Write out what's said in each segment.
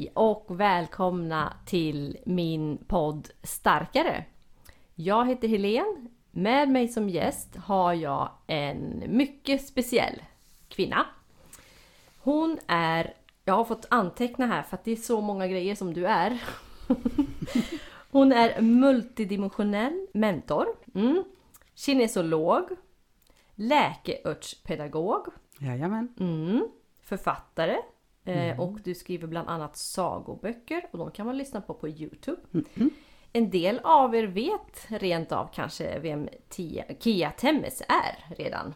Hej och välkomna till min podd Starkare. Jag heter Helene. Med mig som gäst har jag en mycket speciell kvinna. Hon är, jag har fått anteckna här för att det är så många grejer som du är. Hon är multidimensionell mentor, mm. kinesolog, läkeörtspedagog, Jajamän. Mm. Författare. Eh, och du skriver bland annat sagoböcker och de kan man lyssna på på Youtube. En del av er vet rent av kanske vem Tia, Kia Temmes är redan.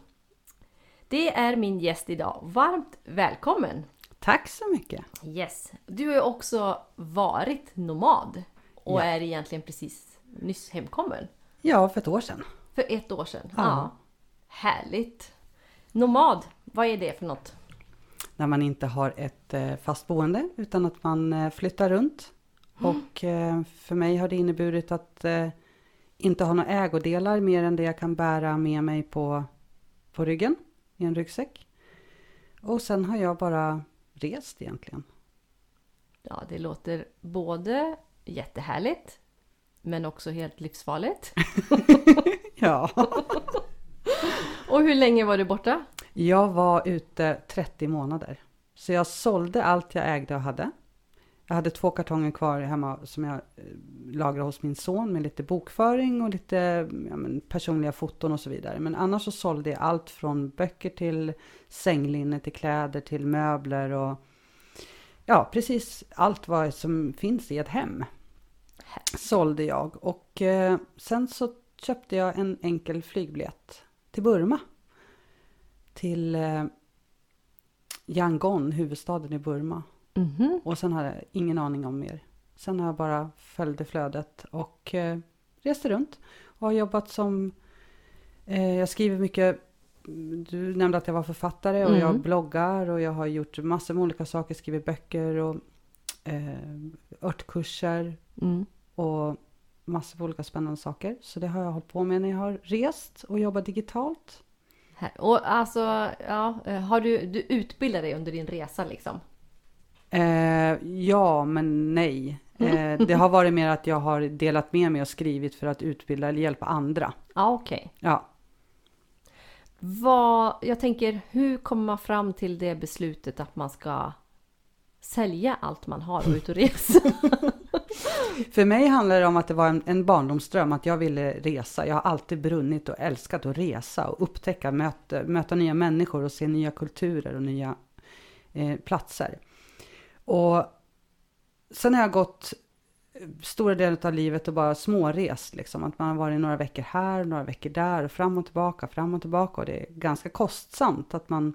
Det är min gäst idag. Varmt välkommen! Tack så mycket. Yes! Du har ju också varit nomad och Ja. är egentligen precis nyss hemkommen. Ja, för ett år sedan. För ett år sedan. Ja. Ja. Härligt! Nomad, vad är det för något? När man inte har ett eh, fast boende utan att man eh, flyttar runt. Och eh, för mig har det inneburit att inte ha några ägodelar mer än det jag kan bära med mig på, på ryggen i en ryggsäck. Och sen har jag bara rest egentligen. Ja, det låter både jättehärligt men också helt livsfarligt. Ja. Och hur länge var du borta? Jag var ute 30 månader. Så jag sålde allt jag ägde och hade. Jag hade två kartonger kvar hemma som jag eh, lagrade hos min son med lite bokföring och lite ja, men, personliga foton och så vidare. Men annars så sålde jag allt från böcker till sänglinne till kläder till möbler och ja, precis allt vad som finns i ett hem sålde jag. Och eh, sen så köpte jag en enkel flygbiljett till Burma. Till eh, Yangon, huvudstaden i Burma. Mhm. Och sen hade jag ingen aning om mer. Sen har jag bara följde flödet och eh, reste runt. Och har jobbat som, eh, jag skriver mycket, du nämnde att jag var författare och Mm. jag bloggar och jag har gjort massor med olika saker, skrivit böcker och eh, örtkurser Mm. och massor av olika spännande saker. Så det har jag hållit på med när jag har rest och jobbat digitalt. Här. Och alltså, ja, eh, har du, du utbildat dig under din resa liksom? Eh, ja, men nej. Eh, det har varit mer att jag har delat med mig och skrivit för att utbilda eller hjälpa andra. Ja, okej. Ja, Vad, jag tänker, hur kommer man fram till det beslutet att man ska sälja allt man har och ut och resa? för mig handlar det om att det var en, en barndomsdröm att jag ville resa. Jag har alltid brunnit och älskat att resa och upptäcka, möta, möta nya människor och se nya kulturer och nya eh, platser. Och sen har jag gått eh, stora delar av livet och bara smårest. Liksom. Att man har varit några veckor här, några veckor där och fram och tillbaka, fram och tillbaka. Och det är ganska kostsamt att man,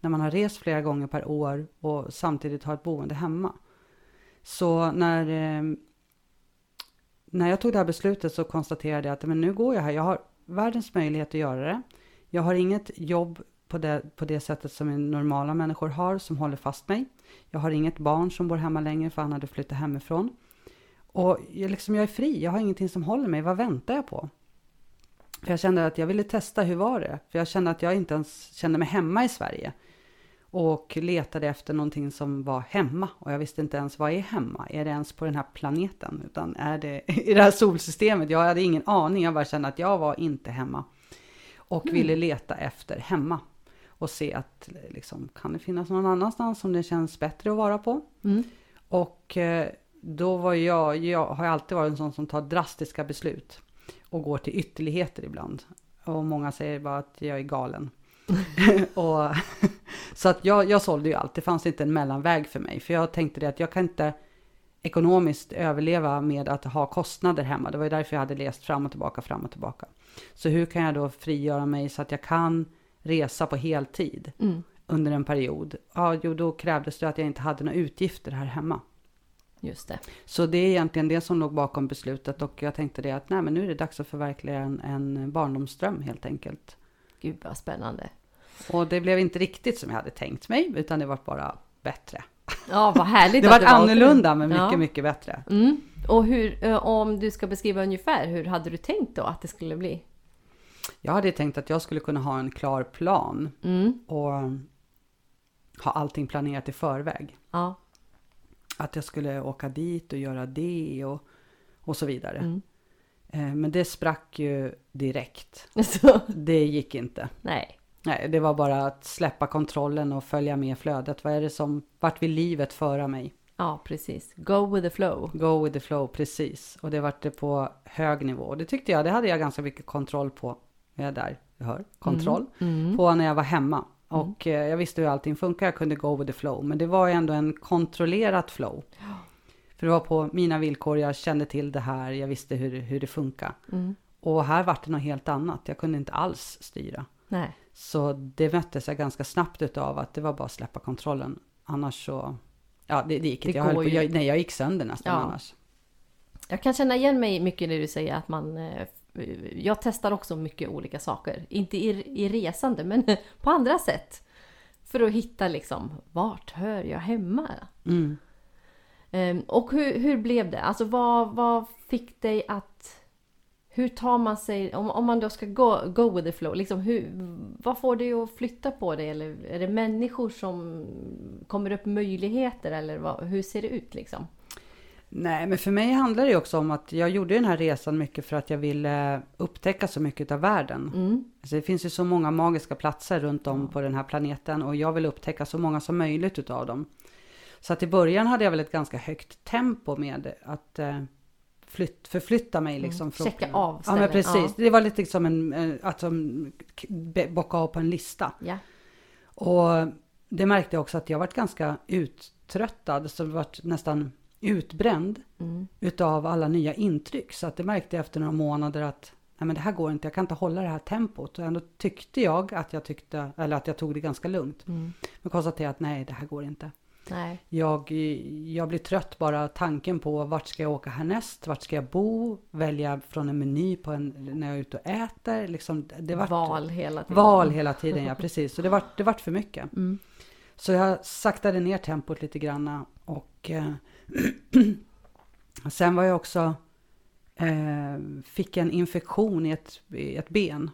när man har rest flera gånger per år och samtidigt har ett boende hemma. Så när, eh, när jag tog det här beslutet så konstaterade jag att men nu går jag här. Jag har världens möjlighet att göra det. Jag har inget jobb på det, på det sättet som normala människor har som håller fast mig. Jag har inget barn som bor hemma längre för han hade flyttat hemifrån. Och jag, liksom, jag är fri, jag har ingenting som håller mig. Vad väntar jag på? För jag kände att jag ville testa, hur var det? För jag kände att jag inte ens kände mig hemma i Sverige. Och letade efter någonting som var hemma. Och jag visste inte ens vad är hemma? Är det ens på den här planeten? Utan är det i det här solsystemet? Jag hade ingen aning, jag bara kände att jag var inte hemma. Och ville leta efter hemma. Och se att liksom, kan det finnas någon annanstans som det känns bättre att vara på? Mm. Och eh, då var jag, jag har alltid varit en sån som tar drastiska beslut. Och går till ytterligheter ibland. Och många säger bara att jag är galen. och, så att jag, jag sålde ju allt, det fanns inte en mellanväg för mig. För jag tänkte det att jag kan inte ekonomiskt överleva med att ha kostnader hemma. Det var ju därför jag hade läst fram och tillbaka, fram och tillbaka. Så hur kan jag då frigöra mig så att jag kan resa på heltid Mm. under en period? Ja, jo, då krävdes det att jag inte hade några utgifter här hemma. Just det. Så det är egentligen det som låg bakom beslutet och jag tänkte det att nej, men nu är det dags att förverkliga en, en barndomsdröm helt enkelt. Gud vad spännande. Och det blev inte riktigt som jag hade tänkt mig, utan det var bara bättre. Ja, vad härligt Det var annorlunda, men mycket, Ja. mycket bättre. Mm. Och hur, eh, om du ska beskriva ungefär, hur hade du tänkt då att det skulle bli? Jag hade tänkt att jag skulle kunna ha en klar plan Mm. och ha allting planerat i förväg. Ja. att jag skulle åka dit och göra det och, och så vidare. Mm. Eh, men det sprack ju direkt. Så, Det gick inte. nej. Nej, det var bara att släppa kontrollen och följa med flödet. Vad är det som, vart vill livet föra mig? Ja, precis. Go with the flow. Go with the flow, precis. Och det vart det på hög nivå. Och det tyckte jag, det hade jag ganska mycket kontroll på. Jag är där, du hör, kontroll. Mm. På när jag var hemma. Och eh, jag visste hur allting funkar, jag kunde go with the flow. Men det var ju ändå en kontrollerat flow. För det var på mina villkor, jag kände till det här, jag visste hur, hur det funkar. Mm. Och här vart det något helt annat, jag kunde inte alls styra. Nej. Så det möttes jag ganska snabbt utav att det var bara att släppa kontrollen. Annars så, ja det, det gick Det inte. Jag, höll går på, jag, nej, jag gick sönder nästan Ja. annars. Jag kan känna igen mig mycket när du säger att man... eh, Jag testar också mycket olika saker. Inte i, i resande, men på andra sätt. För att hitta liksom, vart hör jag hemma? Mm. Ehm, Och hur, hur blev det? Alltså vad, vad fick dig att... Hur tar man sig, om, om man då ska gå, go with the flow, liksom hur, vad får dig att flytta på det? Eller är det människor som kommer upp möjligheter eller vad, hur ser det ut liksom? Nej, men för mig handlar det också om att jag gjorde den här resan mycket för att jag ville upptäcka så mycket av världen. Mm. Alltså det finns ju så många magiska platser runt om på den här planeten och jag vill upptäcka så många som möjligt utav dem. Så att i början hade jag väl ett ganska högt tempo med att eh, flytt, förflytta mig liksom. från- Mm. Checka av Ja men ställen, precis, ja. det var lite som en, eh, att som, bocka av på en lista. Ja. Och det märkte jag också att jag varit ganska uttröttad, så varit nästan utbränd Mm. utav alla nya intryck. Så att det märkte jag efter några månader att nej men det här går inte, jag kan inte hålla det här tempot. Och ändå tyckte jag att jag tyckte, eller att jag tog det ganska lugnt. Mm. Men konstaterade att nej, det här går inte. Nej. Jag, jag blir trött bara tanken på vart ska jag åka härnäst, vart ska jag bo, välja från en meny på en, när jag är ute och äter. Liksom, det vart, Val hela tiden. Val hela tiden, ja precis. Så det vart, det vart för mycket. Mm. Så jag saktade ner tempot lite grann och eh, sen var jag också, eh, fick en infektion i ett, i ett ben.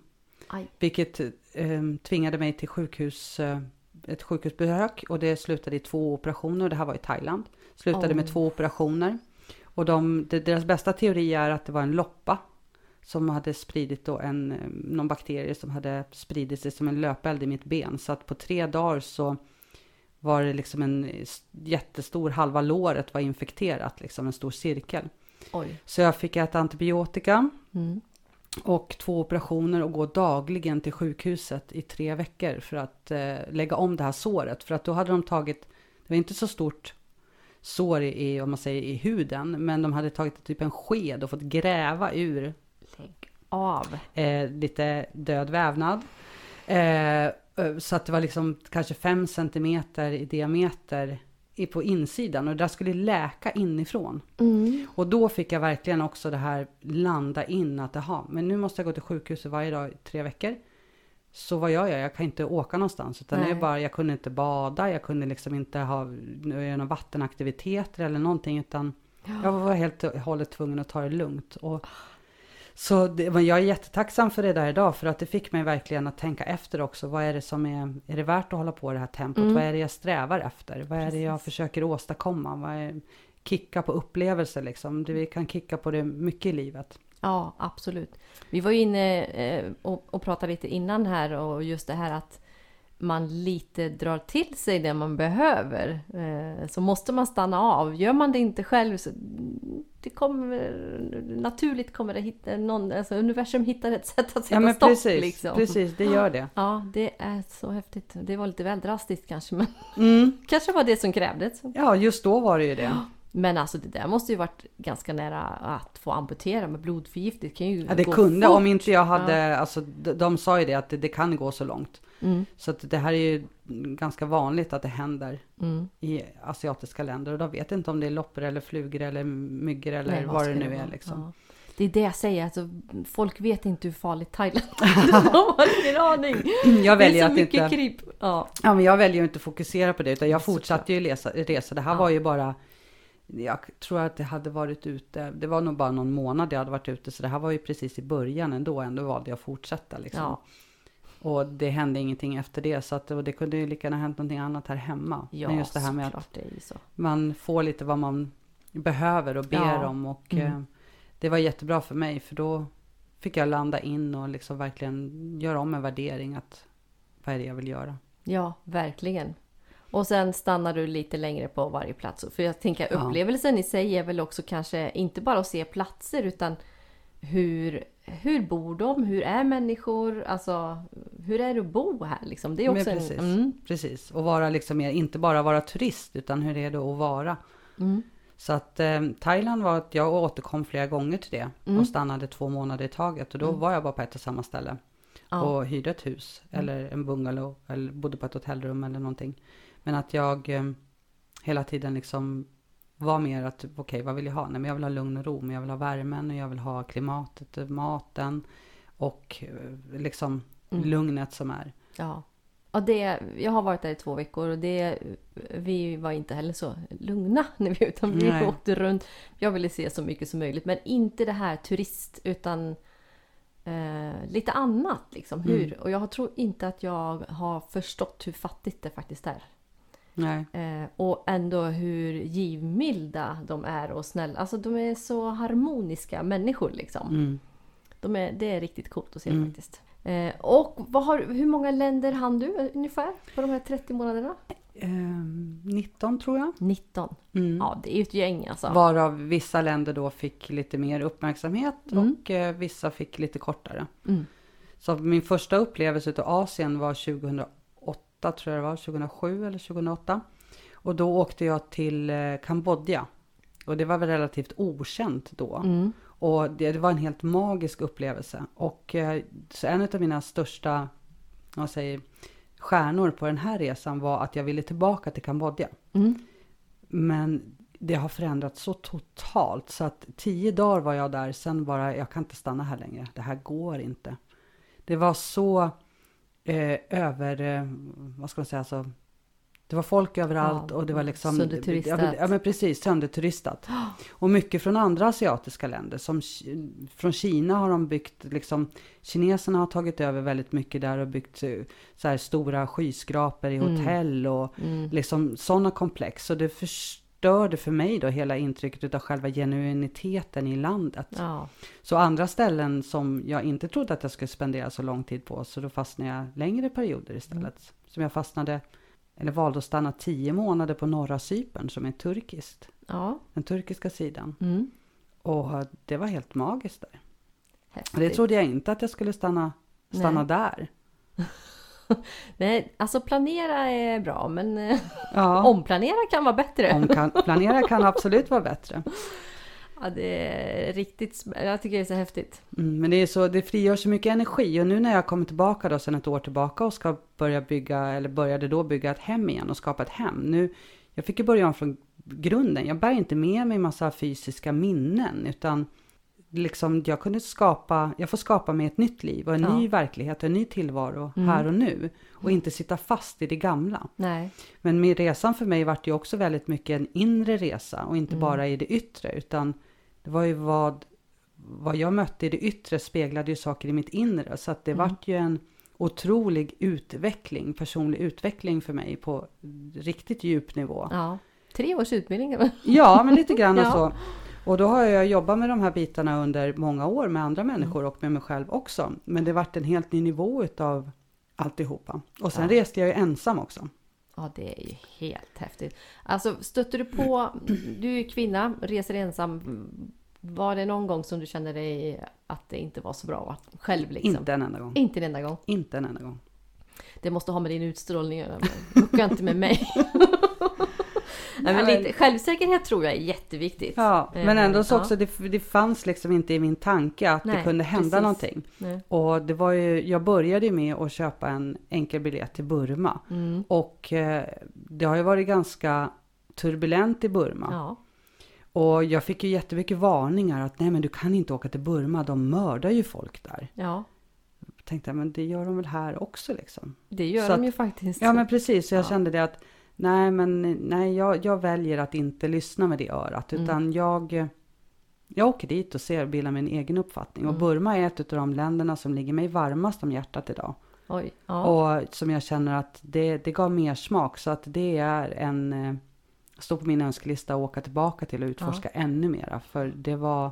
Aj. Vilket eh, tvingade mig till sjukhus, eh, ett sjukhusbesök och det slutade i två operationer. Det här var i Thailand. Slutade med Oj. två operationer. Och de, de, deras bästa teori är att det var en loppa som hade spridit då en, eh, någon bakterie som hade spridit sig som en löpeld i mitt ben. Så att på tre dagar så var det liksom en jättestor, halva låret var infekterat, liksom en stor cirkel. Oj. Så jag fick äta antibiotika Mm. Och två operationer och gå dagligen till sjukhuset i tre veckor för att eh, lägga om det här såret. För att då hade de tagit, det var inte så stort sår i, om man säger, i huden, men de hade tagit typ en sked och fått gräva ur Lägg av. eh, lite död vävnad. Eh, eh, så att det var liksom kanske fem centimeter i diameter på insidan och det där skulle läka inifrån. Mm. Och då fick jag verkligen också det här landa in att jaha, men nu måste jag gå till sjukhuset varje dag i tre veckor. Så vad gör jag? Jag kan inte åka någonstans. Utan det är Nej. bara, jag kunde inte bada, jag kunde liksom inte ha några vattenaktiviteter eller någonting. Utan jag var helt och hållet tvungen att ta det lugnt. Och, så det, jag är jättetacksam för det där idag. För att det fick mig verkligen att tänka efter också. Vad är det som är, är det värt att hålla på det här tempot? Mm. Vad är det jag strävar efter? Vad är det jag försöker åstadkomma? Vad är, kicka på upplevelser liksom. Det, vi kan kicka på det mycket i livet. Ja, absolut. Vi var ju inne eh, och, och pratade lite innan här och just det här att man lite drar till sig det man behöver. Eh, så måste man stanna av. Gör man det inte själv så det kommer naturligt kommer det hitta någon, alltså universum hittar ett sätt att sätta Ja stopp precis, liksom. precis, det gör det. Ja, det är så häftigt. Det var lite väl drastiskt kanske, men Mm. kanske var det som krävdes. Ja, just då var det ju det. Men alltså det där måste ju varit ganska nära att få amputera med blodförgiftning. Det kan ju Ja, det gå kunde, fort. om inte jag hade, alltså de, de sa ju det att det, det kan gå så långt. Mm, Så att det här är ju ganska vanligt att det händer mm. i asiatiska länder. Och de vet inte om det är loppor eller flugor eller myggor eller Nej, vad det ska nu är vara? liksom. Ja. Det är det jag säger, alltså, folk vet inte hur farligt Thailand är. De har ingen aning. Jag det är väljer så att mycket inte, kryp. Ja. ja, men jag väljer ju inte att fokusera på det utan jag fortsatte ju resa, resa. Det här Ja. var ju bara, jag tror att det hade varit ute, det var nog bara någon månad jag hade varit ute så det här var ju precis i början ändå, ändå valde jag att fortsätta liksom. Ja. Och det hände ingenting efter det. Så att, och det kunde ju lika gärna hänt någonting annat här hemma. Ja, Men just det här med att det är ju så. man får lite vad man behöver och ber Ja. om. Och Mm. eh, det var jättebra för mig. För då fick jag landa in och liksom verkligen göra om en värdering. Att vad är det jag vill göra? Ja, verkligen. Och sen stannar du lite längre på varje plats. För jag tänker Ja. upplevelsen i sig är väl också kanske inte bara att se platser utan hur, hur bor de? Hur är människor? Alltså, hur är det att bo här liksom? Det är Men också precis. en... Mm, Precis. Och vara liksom inte bara vara turist. Utan hur är det att vara? mm, Så att eh, Thailand var att jag återkom flera gånger till det. Mm. Och stannade två månader i taget. Och då var jag bara på ett och samma ställe. ja, och hyrde ett hus eller en bungalow eller bodde på ett hotellrum eller någonting. Men att jag eh, hela tiden liksom var mer att okej, vad vill jag ha? Nej, men jag vill ha lugn och ro, men jag vill ha värmen och jag vill ha klimatet, eh, maten och eh, liksom Mm. lugnet som är. ja. Och det, jag har varit där i två veckor och det, vi var inte heller så lugna när vi utan vi Nej. åkte runt. Jag ville se så mycket som möjligt men inte det här turist utan eh, lite annat liksom. Hur? Mm. Och jag tror inte att jag har förstått hur fattigt det faktiskt är. Eh, och ändå hur givmilda de är och snälla. Alltså de är så harmoniska människor liksom. mm. De är, det är riktigt coolt att se Mm. faktiskt. Eh, och har, hur många länder hann du ungefär på de här 30 månaderna? Eh, 19 tror jag. 19. Mm. Ja, det är ju ett gäng alltså. Varav vissa länder då fick lite mer uppmärksamhet Mm. och eh, vissa fick lite kortare. Mm. Så min första upplevelse av Asien var 2008, tror jag det var, 2007 eller 2008. Och då åkte jag till eh, Kambodja. Och det var väl relativt okänt då. Mm. Och det, det var en helt magisk upplevelse. Och eh, så en av mina största, vad säger, stjärnor på den här resan var att jag ville tillbaka till Kambodja. Mm. Men det har förändrats så totalt så att tio dagar var jag där, sen bara, jag kan inte stanna här längre. Det här går inte. Det var så eh, över, eh, vad ska man säga, alltså, det var folk överallt Ja, och det var liksom... sönderturistat. Ja, men- precis, sönderturistat. Och mycket från andra asiatiska länder. Som från Kina har de byggt, liksom, kineserna har tagit över väldigt mycket där och byggt så här stora skyskrapor i Mm. hotell och Mm. liksom sådana komplex. Så det förstörde för mig då hela intrycket av själva genuiniteten i landet. Ja. Så andra ställen som jag inte trodde att jag skulle spendera så lång tid på, så då fastnade jag längre perioder istället. Som jag fastnade, eller valde att stanna tio månader på norra Cypern som är turkiskt. ja. Den turkiska sidan. Mm. Och det var helt magiskt där. Häftigt. Det trodde jag inte att jag skulle stanna, stanna Nej. där. Nej, alltså planera är bra men eh, Ja, omplanera kan vara bättre. om kan, planera kan absolut vara bättre. Ja, det är riktigt, jag tycker det är så häftigt. Mm, men det är så, det frigör så mycket energi och nu när jag kommer tillbaka då sedan ett år tillbaka och ska börja bygga, eller började då bygga ett hem igen och skapa ett hem. Nu, jag fick ju börja om från grunden. Jag bär inte med mig massa fysiska minnen utan liksom jag kunde skapa, jag får skapa mig ett nytt liv och en Ja. ny verklighet och en ny tillvaro Mm. här och nu. Och inte sitta fast i det gamla. Nej. Men med resan för mig vart ju också väldigt mycket en inre resa och inte Mm. bara i det yttre utan det var ju vad, vad jag mötte i det yttre speglade ju saker i mitt inre så att det Mm. vart ju en otrolig utveckling, personlig utveckling för mig på riktigt djup nivå. Ja. Tre års utbildning. Ja, men lite grann och Ja. så. Och då har jag jobbat med de här bitarna under många år med andra människor och med mig själv också. Men det vart en helt ny nivå utav alltihopa. Och sen Ja. reste jag ju ensam också. Ja, det är ju helt häftigt. Alltså, stötte du på... Du är kvinna, reser ensam. Var det någon gång som du kände dig att det inte var så bra att själv liksom? Inte en enda gång. Inte en enda gång. Inte en enda gång. Det måste ha med din utstrålning att göra. Mucka inte med mig. Nej, men lite, självsäkerhet tror jag är jätteviktigt. Ja, Eh, men ändå så ja. också, det, det fanns liksom inte i min tanke att det Nej, kunde hända precis. någonting. Nej. Och det var ju, jag började ju med att köpa en enkel biljett till Burma. Mm. Och eh, det har ju varit ganska turbulent i Burma. Ja. Och jag fick ju jättemycket varningar att nej men du kan inte åka till Burma, de mördar ju folk där. ja, Jag tänkte men det gör de väl här också liksom. det gör Så de att- ju faktiskt. Ja men precis, så jag Ja. kände det att nej men nej jag, jag väljer att inte lyssna med det örat. Mm. Utan jag, jag åker dit och ser och bildar min egen uppfattning. Och Mm. Burma är ett av de länderna som ligger mig varmast om hjärtat idag. Oj. Ja. Och som jag känner att det, det gav mer smak. Så att det är en, eh, står på min önskelista att åka tillbaka till och utforska ännu mera. För det var,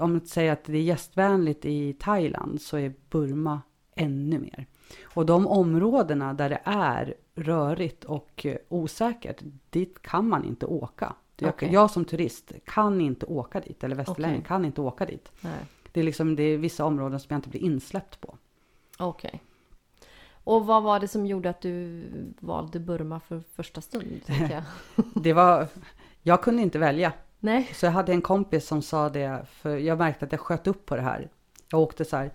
om man säger att det är gästvänligt i Thailand så är Burma ännu mer. Och de områdena där det är rörigt och eh, osäkert, dit kan man inte åka. Jag, Okej. jag som turist kan inte åka dit, eller västerlänning Okej. kan inte åka dit. Nej. Det är liksom det är vissa områden som jag inte blir insläppt på. Okej. Och vad var det som gjorde att du valde Burma för första stund? jag? Det var, jag kunde inte välja. Nej. Så jag hade en kompis som sa det, för jag märkte att jag sköt upp på det här. Jag åkte så här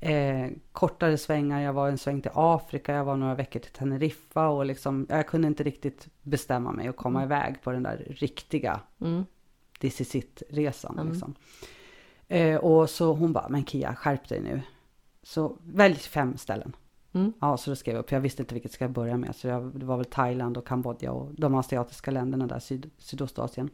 eh, kortare svängar, jag var en sväng till Afrika, jag var några veckor till Teneriffa och liksom, jag kunde inte riktigt bestämma mig och komma iväg på den där riktiga Mm. this is it-resan. Mm. Liksom. Eh, och så hon bara, men Kia, skärp dig nu. Så välj fem ställen. Mm. Ja, så då skrev jag upp, jag visste inte vilket ska jag börja med. Så jag, det var väl Thailand och Kambodja och de asiatiska länderna där, syd, Sydostasien.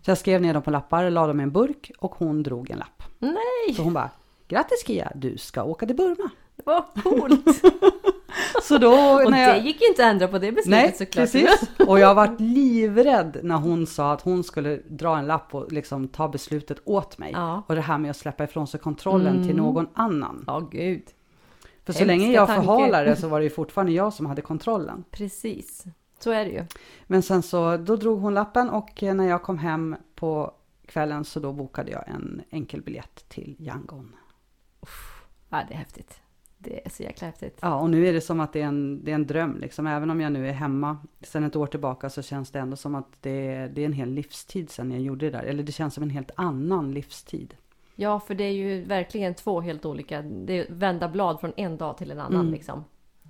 Så jag skrev ner dem på lappar, la dem i en burk och hon drog en lapp. Nej, Så hon bara, grattis Kia, du ska åka till Burma. vad coolt! Så då Och jag... det gick inte att ändra på det beslutet Nej, såklart. precis. Och jag varit livrädd när hon sa att hon skulle dra en lapp och liksom ta beslutet åt mig. Ja. Och det här med att släppa ifrån sig kontrollen till Mm. någon annan. Ja, gud. För så Hemska länge jag tanke. förhalade så var det ju fortfarande jag som hade kontrollen. Precis. Så är det ju. Men sen så, då drog hon lappen och eh, när jag kom hem på kvällen så då bokade jag en enkelbiljett till Yangon. Ja, det är häftigt. Det är så jäkla häftigt. Ja, och nu är det som att det är en, det är en dröm liksom. Även om jag nu är hemma sedan ett år tillbaka så känns det ändå som att det är, det är en hel livstid sedan jag gjorde det där. Eller det känns som en helt annan livstid. Ja, för det är ju verkligen två helt olika. Det är vända blad från en dag till en annan Mm. liksom.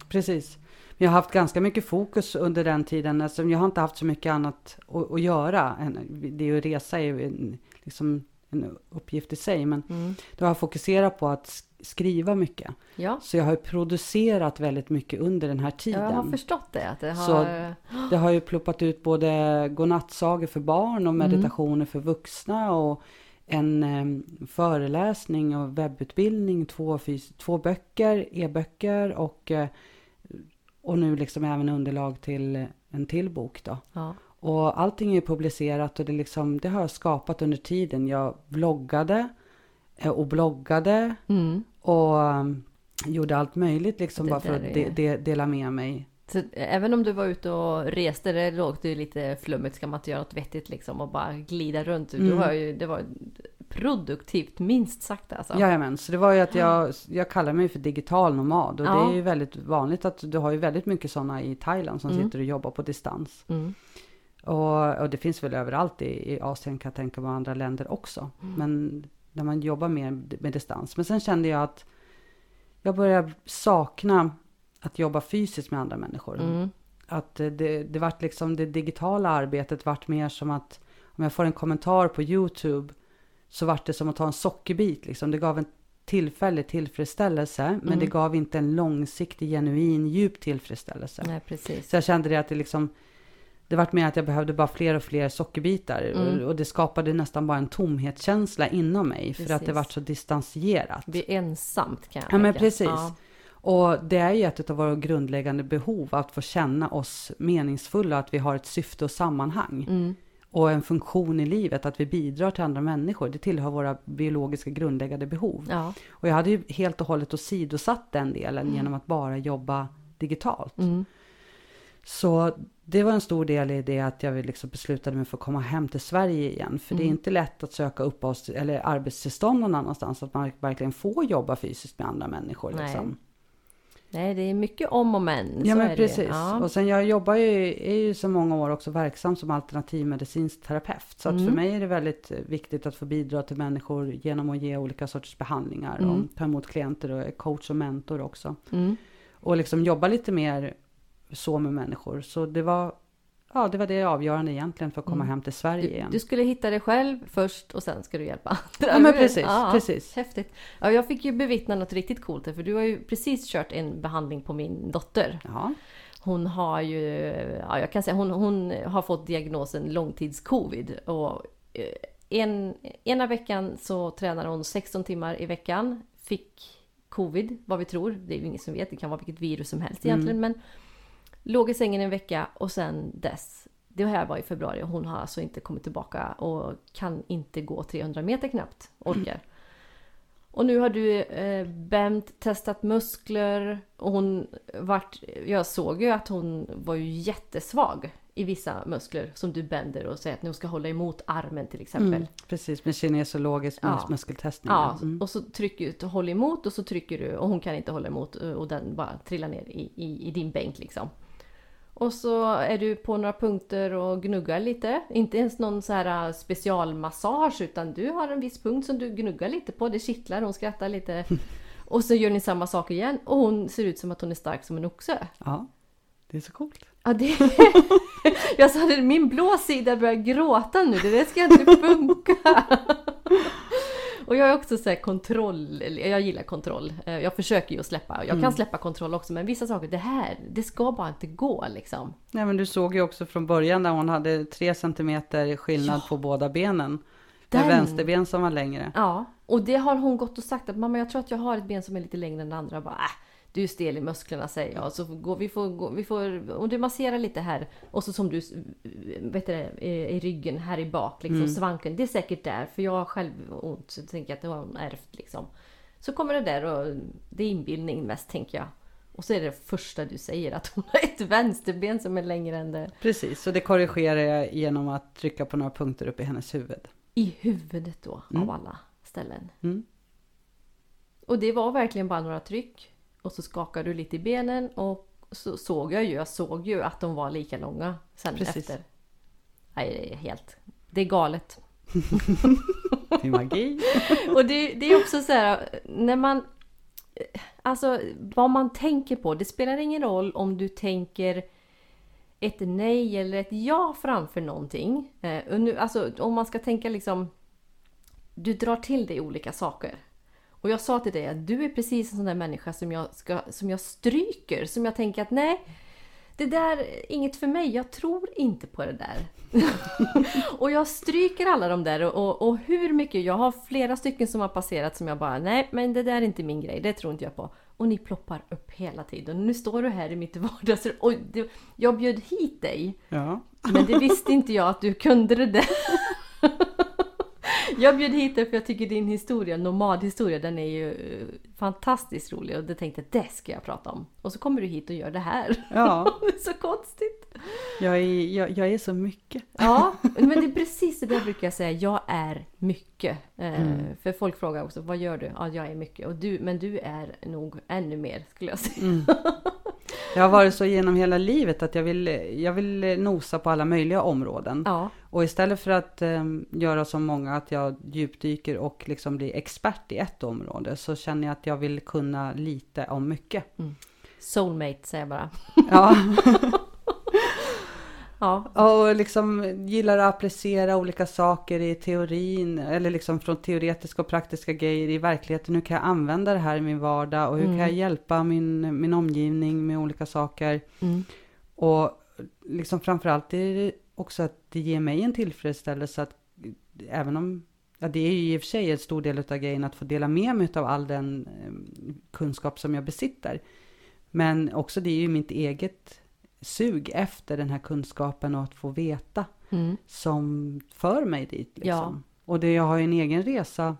Precis. Men jag har haft ganska mycket fokus under den tiden. Alltså, jag har inte haft så mycket annat att, att göra. Det är ju resa är ju liksom en uppgift i sig. Men Mm. då har jag fokuserat på att sk- skriva mycket. Ja, Så jag har ju producerat väldigt mycket under den här tiden. jag har förstått det. Att det Så- har... Det har ju ploppat ut både godnattsagor för barn och Mm. meditationer för vuxna och en eh, föreläsning och webbutbildning, två, två böcker, e-böcker och, eh, och nu liksom även underlag till en till bok då. Ja. Och allting är publicerat och det, liksom, det har jag skapat under tiden. Jag vloggade eh, och bloggade Mm. och um, gjorde allt möjligt liksom Det bara för att de, de, dela med mig. Så även om du var ute och reste, det låg ju lite flummigt, ska man inte göra något vettigt liksom och bara glida runt. Du Mm. var ju, det var produktivt minst sagt alltså. Jajamän, så det var ju att jag, jag kallar mig för digital nomad och Ja. det är ju väldigt vanligt att du har ju väldigt mycket sådana i Thailand som Mm. sitter och jobbar på distans. Mm. Och, och det finns väl överallt i, i Asien kan jag tänka mig och andra länder också. Mm. Men när man jobbar mer med distans. Men sen kände jag att jag började sakna att jobba fysiskt med andra människor. Mm. Att det, det vart liksom det digitala arbetet vart mer som att om jag får en kommentar på Youtube så vart det som att ta en sockerbit liksom. Det gav en tillfällig tillfredsställelse men Mm. det gav inte en långsiktig, genuin, djup tillfredsställelse. Nej, precis. Så jag kände det att det liksom det vart mer att jag behövde bara fler och fler sockerbitar Mm. och det skapade nästan bara en tomhetskänsla inom mig för att det Precis. vart så distanserat. Det blir ensamt kan jag Ja men precis. Ja. Och det är ju ett av våra grundläggande behov att få känna oss meningsfulla, att vi har ett syfte och sammanhang. Mm. Och en funktion i livet, att vi bidrar till andra människor. Det tillhör våra biologiska grundläggande behov. Ja. Och jag hade ju helt och hållet åsidosatt den delen genom att bara jobba digitalt. Mm. Så det var en stor del i det att jag liksom beslutade mig för att komma hem till Sverige igen. För det är Mm. inte lätt att söka uppehålls eller arbetstillstånd någon annanstans. Att man verkligen får jobba fysiskt med andra människor. Nej, Liksom. Nej, det är mycket om och men. Ja men precis. Ja. Och sen jag jobbar ju, är ju så många år också verksam som alternativmedicinsk terapeut. Så att Mm. för mig är det väldigt viktigt att få bidra till människor genom att ge olika sorters behandlingar. Mm. Och ta emot klienter och coach och mentor också. Mm. Och liksom jobba lite mer så med människor. Så det var, ja det var det avgörande egentligen för att komma Mm. hem till Sverige Du, igen. du skulle hitta dig själv först och sen ska du hjälpa andra. ja men precis, Ja, precis. Häftigt. Ja, jag fick ju bevittna något riktigt coolt här, för du har ju precis kört en behandling på min dotter. Ja. Hon har ju, ja jag kan säga hon, hon har fått diagnosen långtidscovid och eh, en, ena veckan så tränar hon 16 timmar i veckan. Fick covid, vad vi tror. Det är ju ingen som vet, det kan vara vilket virus som helst egentligen. Men låg i sängen en vecka och sen dess. Det här var i februari och hon har alltså inte kommit tillbaka och kan inte gå 300 meter knappt. Orkar. Och nu har du eh, Bemt testat muskler och hon vart... Jag såg ju att hon var ju jättesvag i vissa muskler som du bänder och säger att nu ska hålla emot armen till exempel. Mm, precis, med kinesologisk Ja. muskeltestning. Ja, Mm. och så trycker du, håll emot och så trycker du och hon kan inte hålla emot och den bara trillar ner i, i, i din bänk liksom. Och så är du på några punkter och gnuggar lite. Inte ens någon så här äh, specialmassage utan du har en viss punkt som du gnuggar lite på. Det kittlar, hon skrattar lite. Och så gör ni samma sak igen och hon ser ut som att hon är stark som en oxe. ja, det är så coolt. Ja, det... Jag sa det, min blå sida börjar gråta nu, det där ska inte funka. Och jag är också så här kontroll, jag gillar kontroll. Eh, Jag försöker ju att släppa, jag kan släppa kontroll också men vissa saker, det här, det ska bara inte gå liksom. Nej, men du såg ju också från början när hon hade tre centimeter skillnad på båda benen. Den- Med vänsterben som var längre. Ja, och det har hon gått och sagt att mamma jag tror att jag har ett ben som är lite längre än det andra. Jag bara, äh, du är stel i musklerna säger jag. Så går, vi får, gå, vi får, och du masserar lite här. Och så som du, vet du i, ryggen här i bak, liksom svanken. Det är säkert där, för jag har själv ont. Så jag tänker att det har hon ärvt liksom. Så kommer det där och det är inbildning mest tänker jag. Och så är det det första du säger att hon har ett vänsterben som är längre än det. Precis, så det korrigerar jag genom att trycka på några punkter upp i hennes huvud. I huvudet då, av alla ställen. Mm. Och det var verkligen bara några tryck. Och så skakade du lite i benen och så såg jag ju, jag såg ju att de var lika långa sen Precis. efter. Nej, det är helt... Det är galet. Det är magi. Och det, det är också så här, när man... Alltså, vad man tänker på. Det spelar ingen roll om du tänker ett nej eller ett ja framför någonting. Eh, nu, alltså, om man ska tänka liksom... Du drar till dig olika saker. Och jag sa till dig att du är precis en sån där människa som jag, ska, som jag stryker. Som jag tänker att nej, det där är inget för mig. Jag tror inte på det där. och jag stryker alla de där och, och hur mycket, jag har flera stycken som har passerat som jag bara, nej men det där är inte min grej, det tror inte jag på. Och ni ploppar upp hela tiden. Nu står du här i mitt vardagsrum och det, jag bjöd hit dig. Ja. Men det visste inte jag att du kunde det där. Jag bjöd hit dig för jag tycker din historia, nomadhistoria, den är ju eh, fantastiskt rolig och det tänkte jag, det ska jag prata om. Och så kommer du hit och gör det här. ja, Det är så konstigt. jag är, jag, jag är så mycket. Ja, men det är precis det där brukar jag säga. Jag är mycket. Eh, Mm. För folk frågar också, vad gör du? Ja, jag är mycket. Och du, men du är nog ännu mer skulle jag säga. Mm. Jag har varit så genom hela livet att jag vill, jag vill nosa på alla möjliga områden. Ja, Och istället för att eh, göra som många, att jag djupdyker och liksom blir expert i ett område, så känner jag att jag vill kunna lite om mycket. soulmate säger jag bara. Ja, Ja, och liksom gillar att applicera olika saker i teorin, eller liksom från teoretiska och praktiska grejer i verkligheten. Hur kan jag använda det här i min vardag och hur kan jag hjälpa min, min omgivning med olika saker? mm. Och liksom framförallt är det också att det ger mig en tillfredsställelse att även om, ja det är ju i och för sig en stor del av grejen att få dela med mig av all den eh, kunskap som jag besitter. Men också det är ju mitt eget sug efter den här kunskapen och att få veta Mm. som för mig dit. Liksom. Ja. Och det, jag har ju en egen resa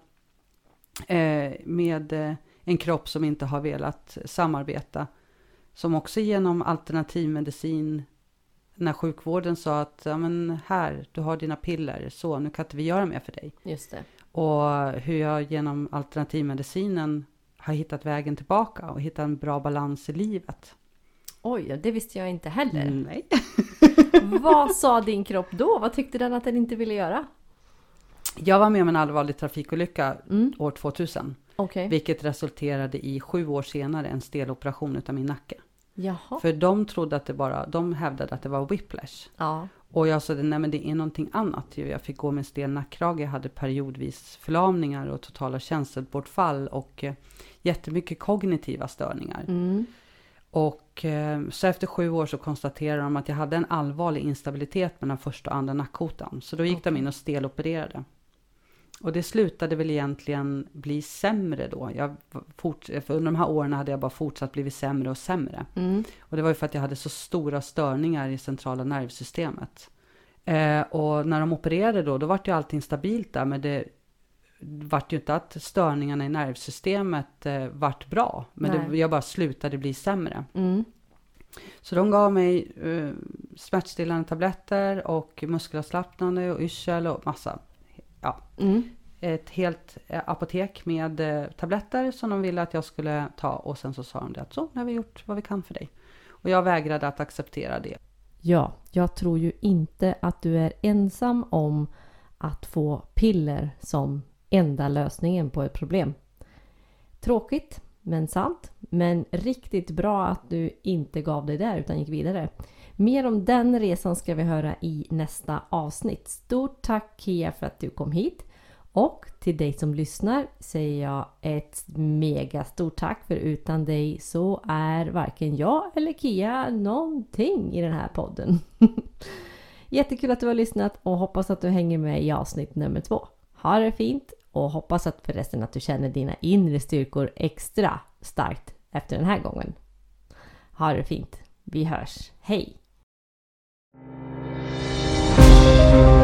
eh, med eh, en kropp som inte har velat samarbeta. Som också genom alternativmedicin, när sjukvården sa att ja, men här, du har dina piller, så nu kan inte vi göra mer för dig. just det. Och hur jag genom alternativmedicinen har hittat vägen tillbaka och hittat en bra balans i livet. Oj, det visste jag inte heller. Mm, nej. Vad sa din kropp då? Vad tyckte den att den inte ville göra? Jag var med om en allvarlig trafikolycka Mm. år 2000. Okej. Vilket resulterade i sju år senare en steloperation utav min nacke. Jaha. För de trodde att det bara, de hävdade att det var whiplash. Ja. Och jag sa, nej men det är någonting annat. Jag fick gå med stel nackkrage, jag hade periodvis förlamningar och totala känselbortfall och eh, jättemycket kognitiva störningar. Mm. Och eh, så efter sju år så konstaterade de att jag hade en allvarlig instabilitet mellan första och andra nackkotan. Så då gick de in och stelopererade. Och det slutade väl egentligen bli sämre då. Jag fort, för under de här åren hade jag bara fortsatt blivit sämre och sämre. Mm. Och det var ju för att jag hade så stora störningar i centrala nervsystemet. Eh, och när de opererade då, då var ju allting stabilt där, men det vart ju inte att störningarna i nervsystemet eh, vart bra, men det, jag bara slutade bli sämre. Mm. Så de gav mig eh, smärtstillande tabletter och muskelavslappnande och yrsel och massa. Ja, Mm. ett helt eh, apotek med eh, tabletter som de ville att jag skulle ta och sen så sa de det att så, nu har vi gjort vad vi kan för dig. Och jag vägrade att acceptera det. Ja, jag tror ju inte att du är ensam om att få piller som enda lösningen på ett problem. Tråkigt, men sant. Men riktigt bra att du inte gav dig där utan gick vidare. Mer om den resan ska vi höra i nästa avsnitt. Stort tack Kia för att du kom hit. Och till dig som lyssnar säger jag ett mega stort tack för utan dig så är varken jag eller Kia någonting i den här podden. Jättekul att du har lyssnat och hoppas att du hänger med i avsnitt nummer två. Ha det fint och hoppas att förresten att du känner dina inre styrkor extra starkt efter den här gången. Ha det fint. Vi hörs. Hej! thank you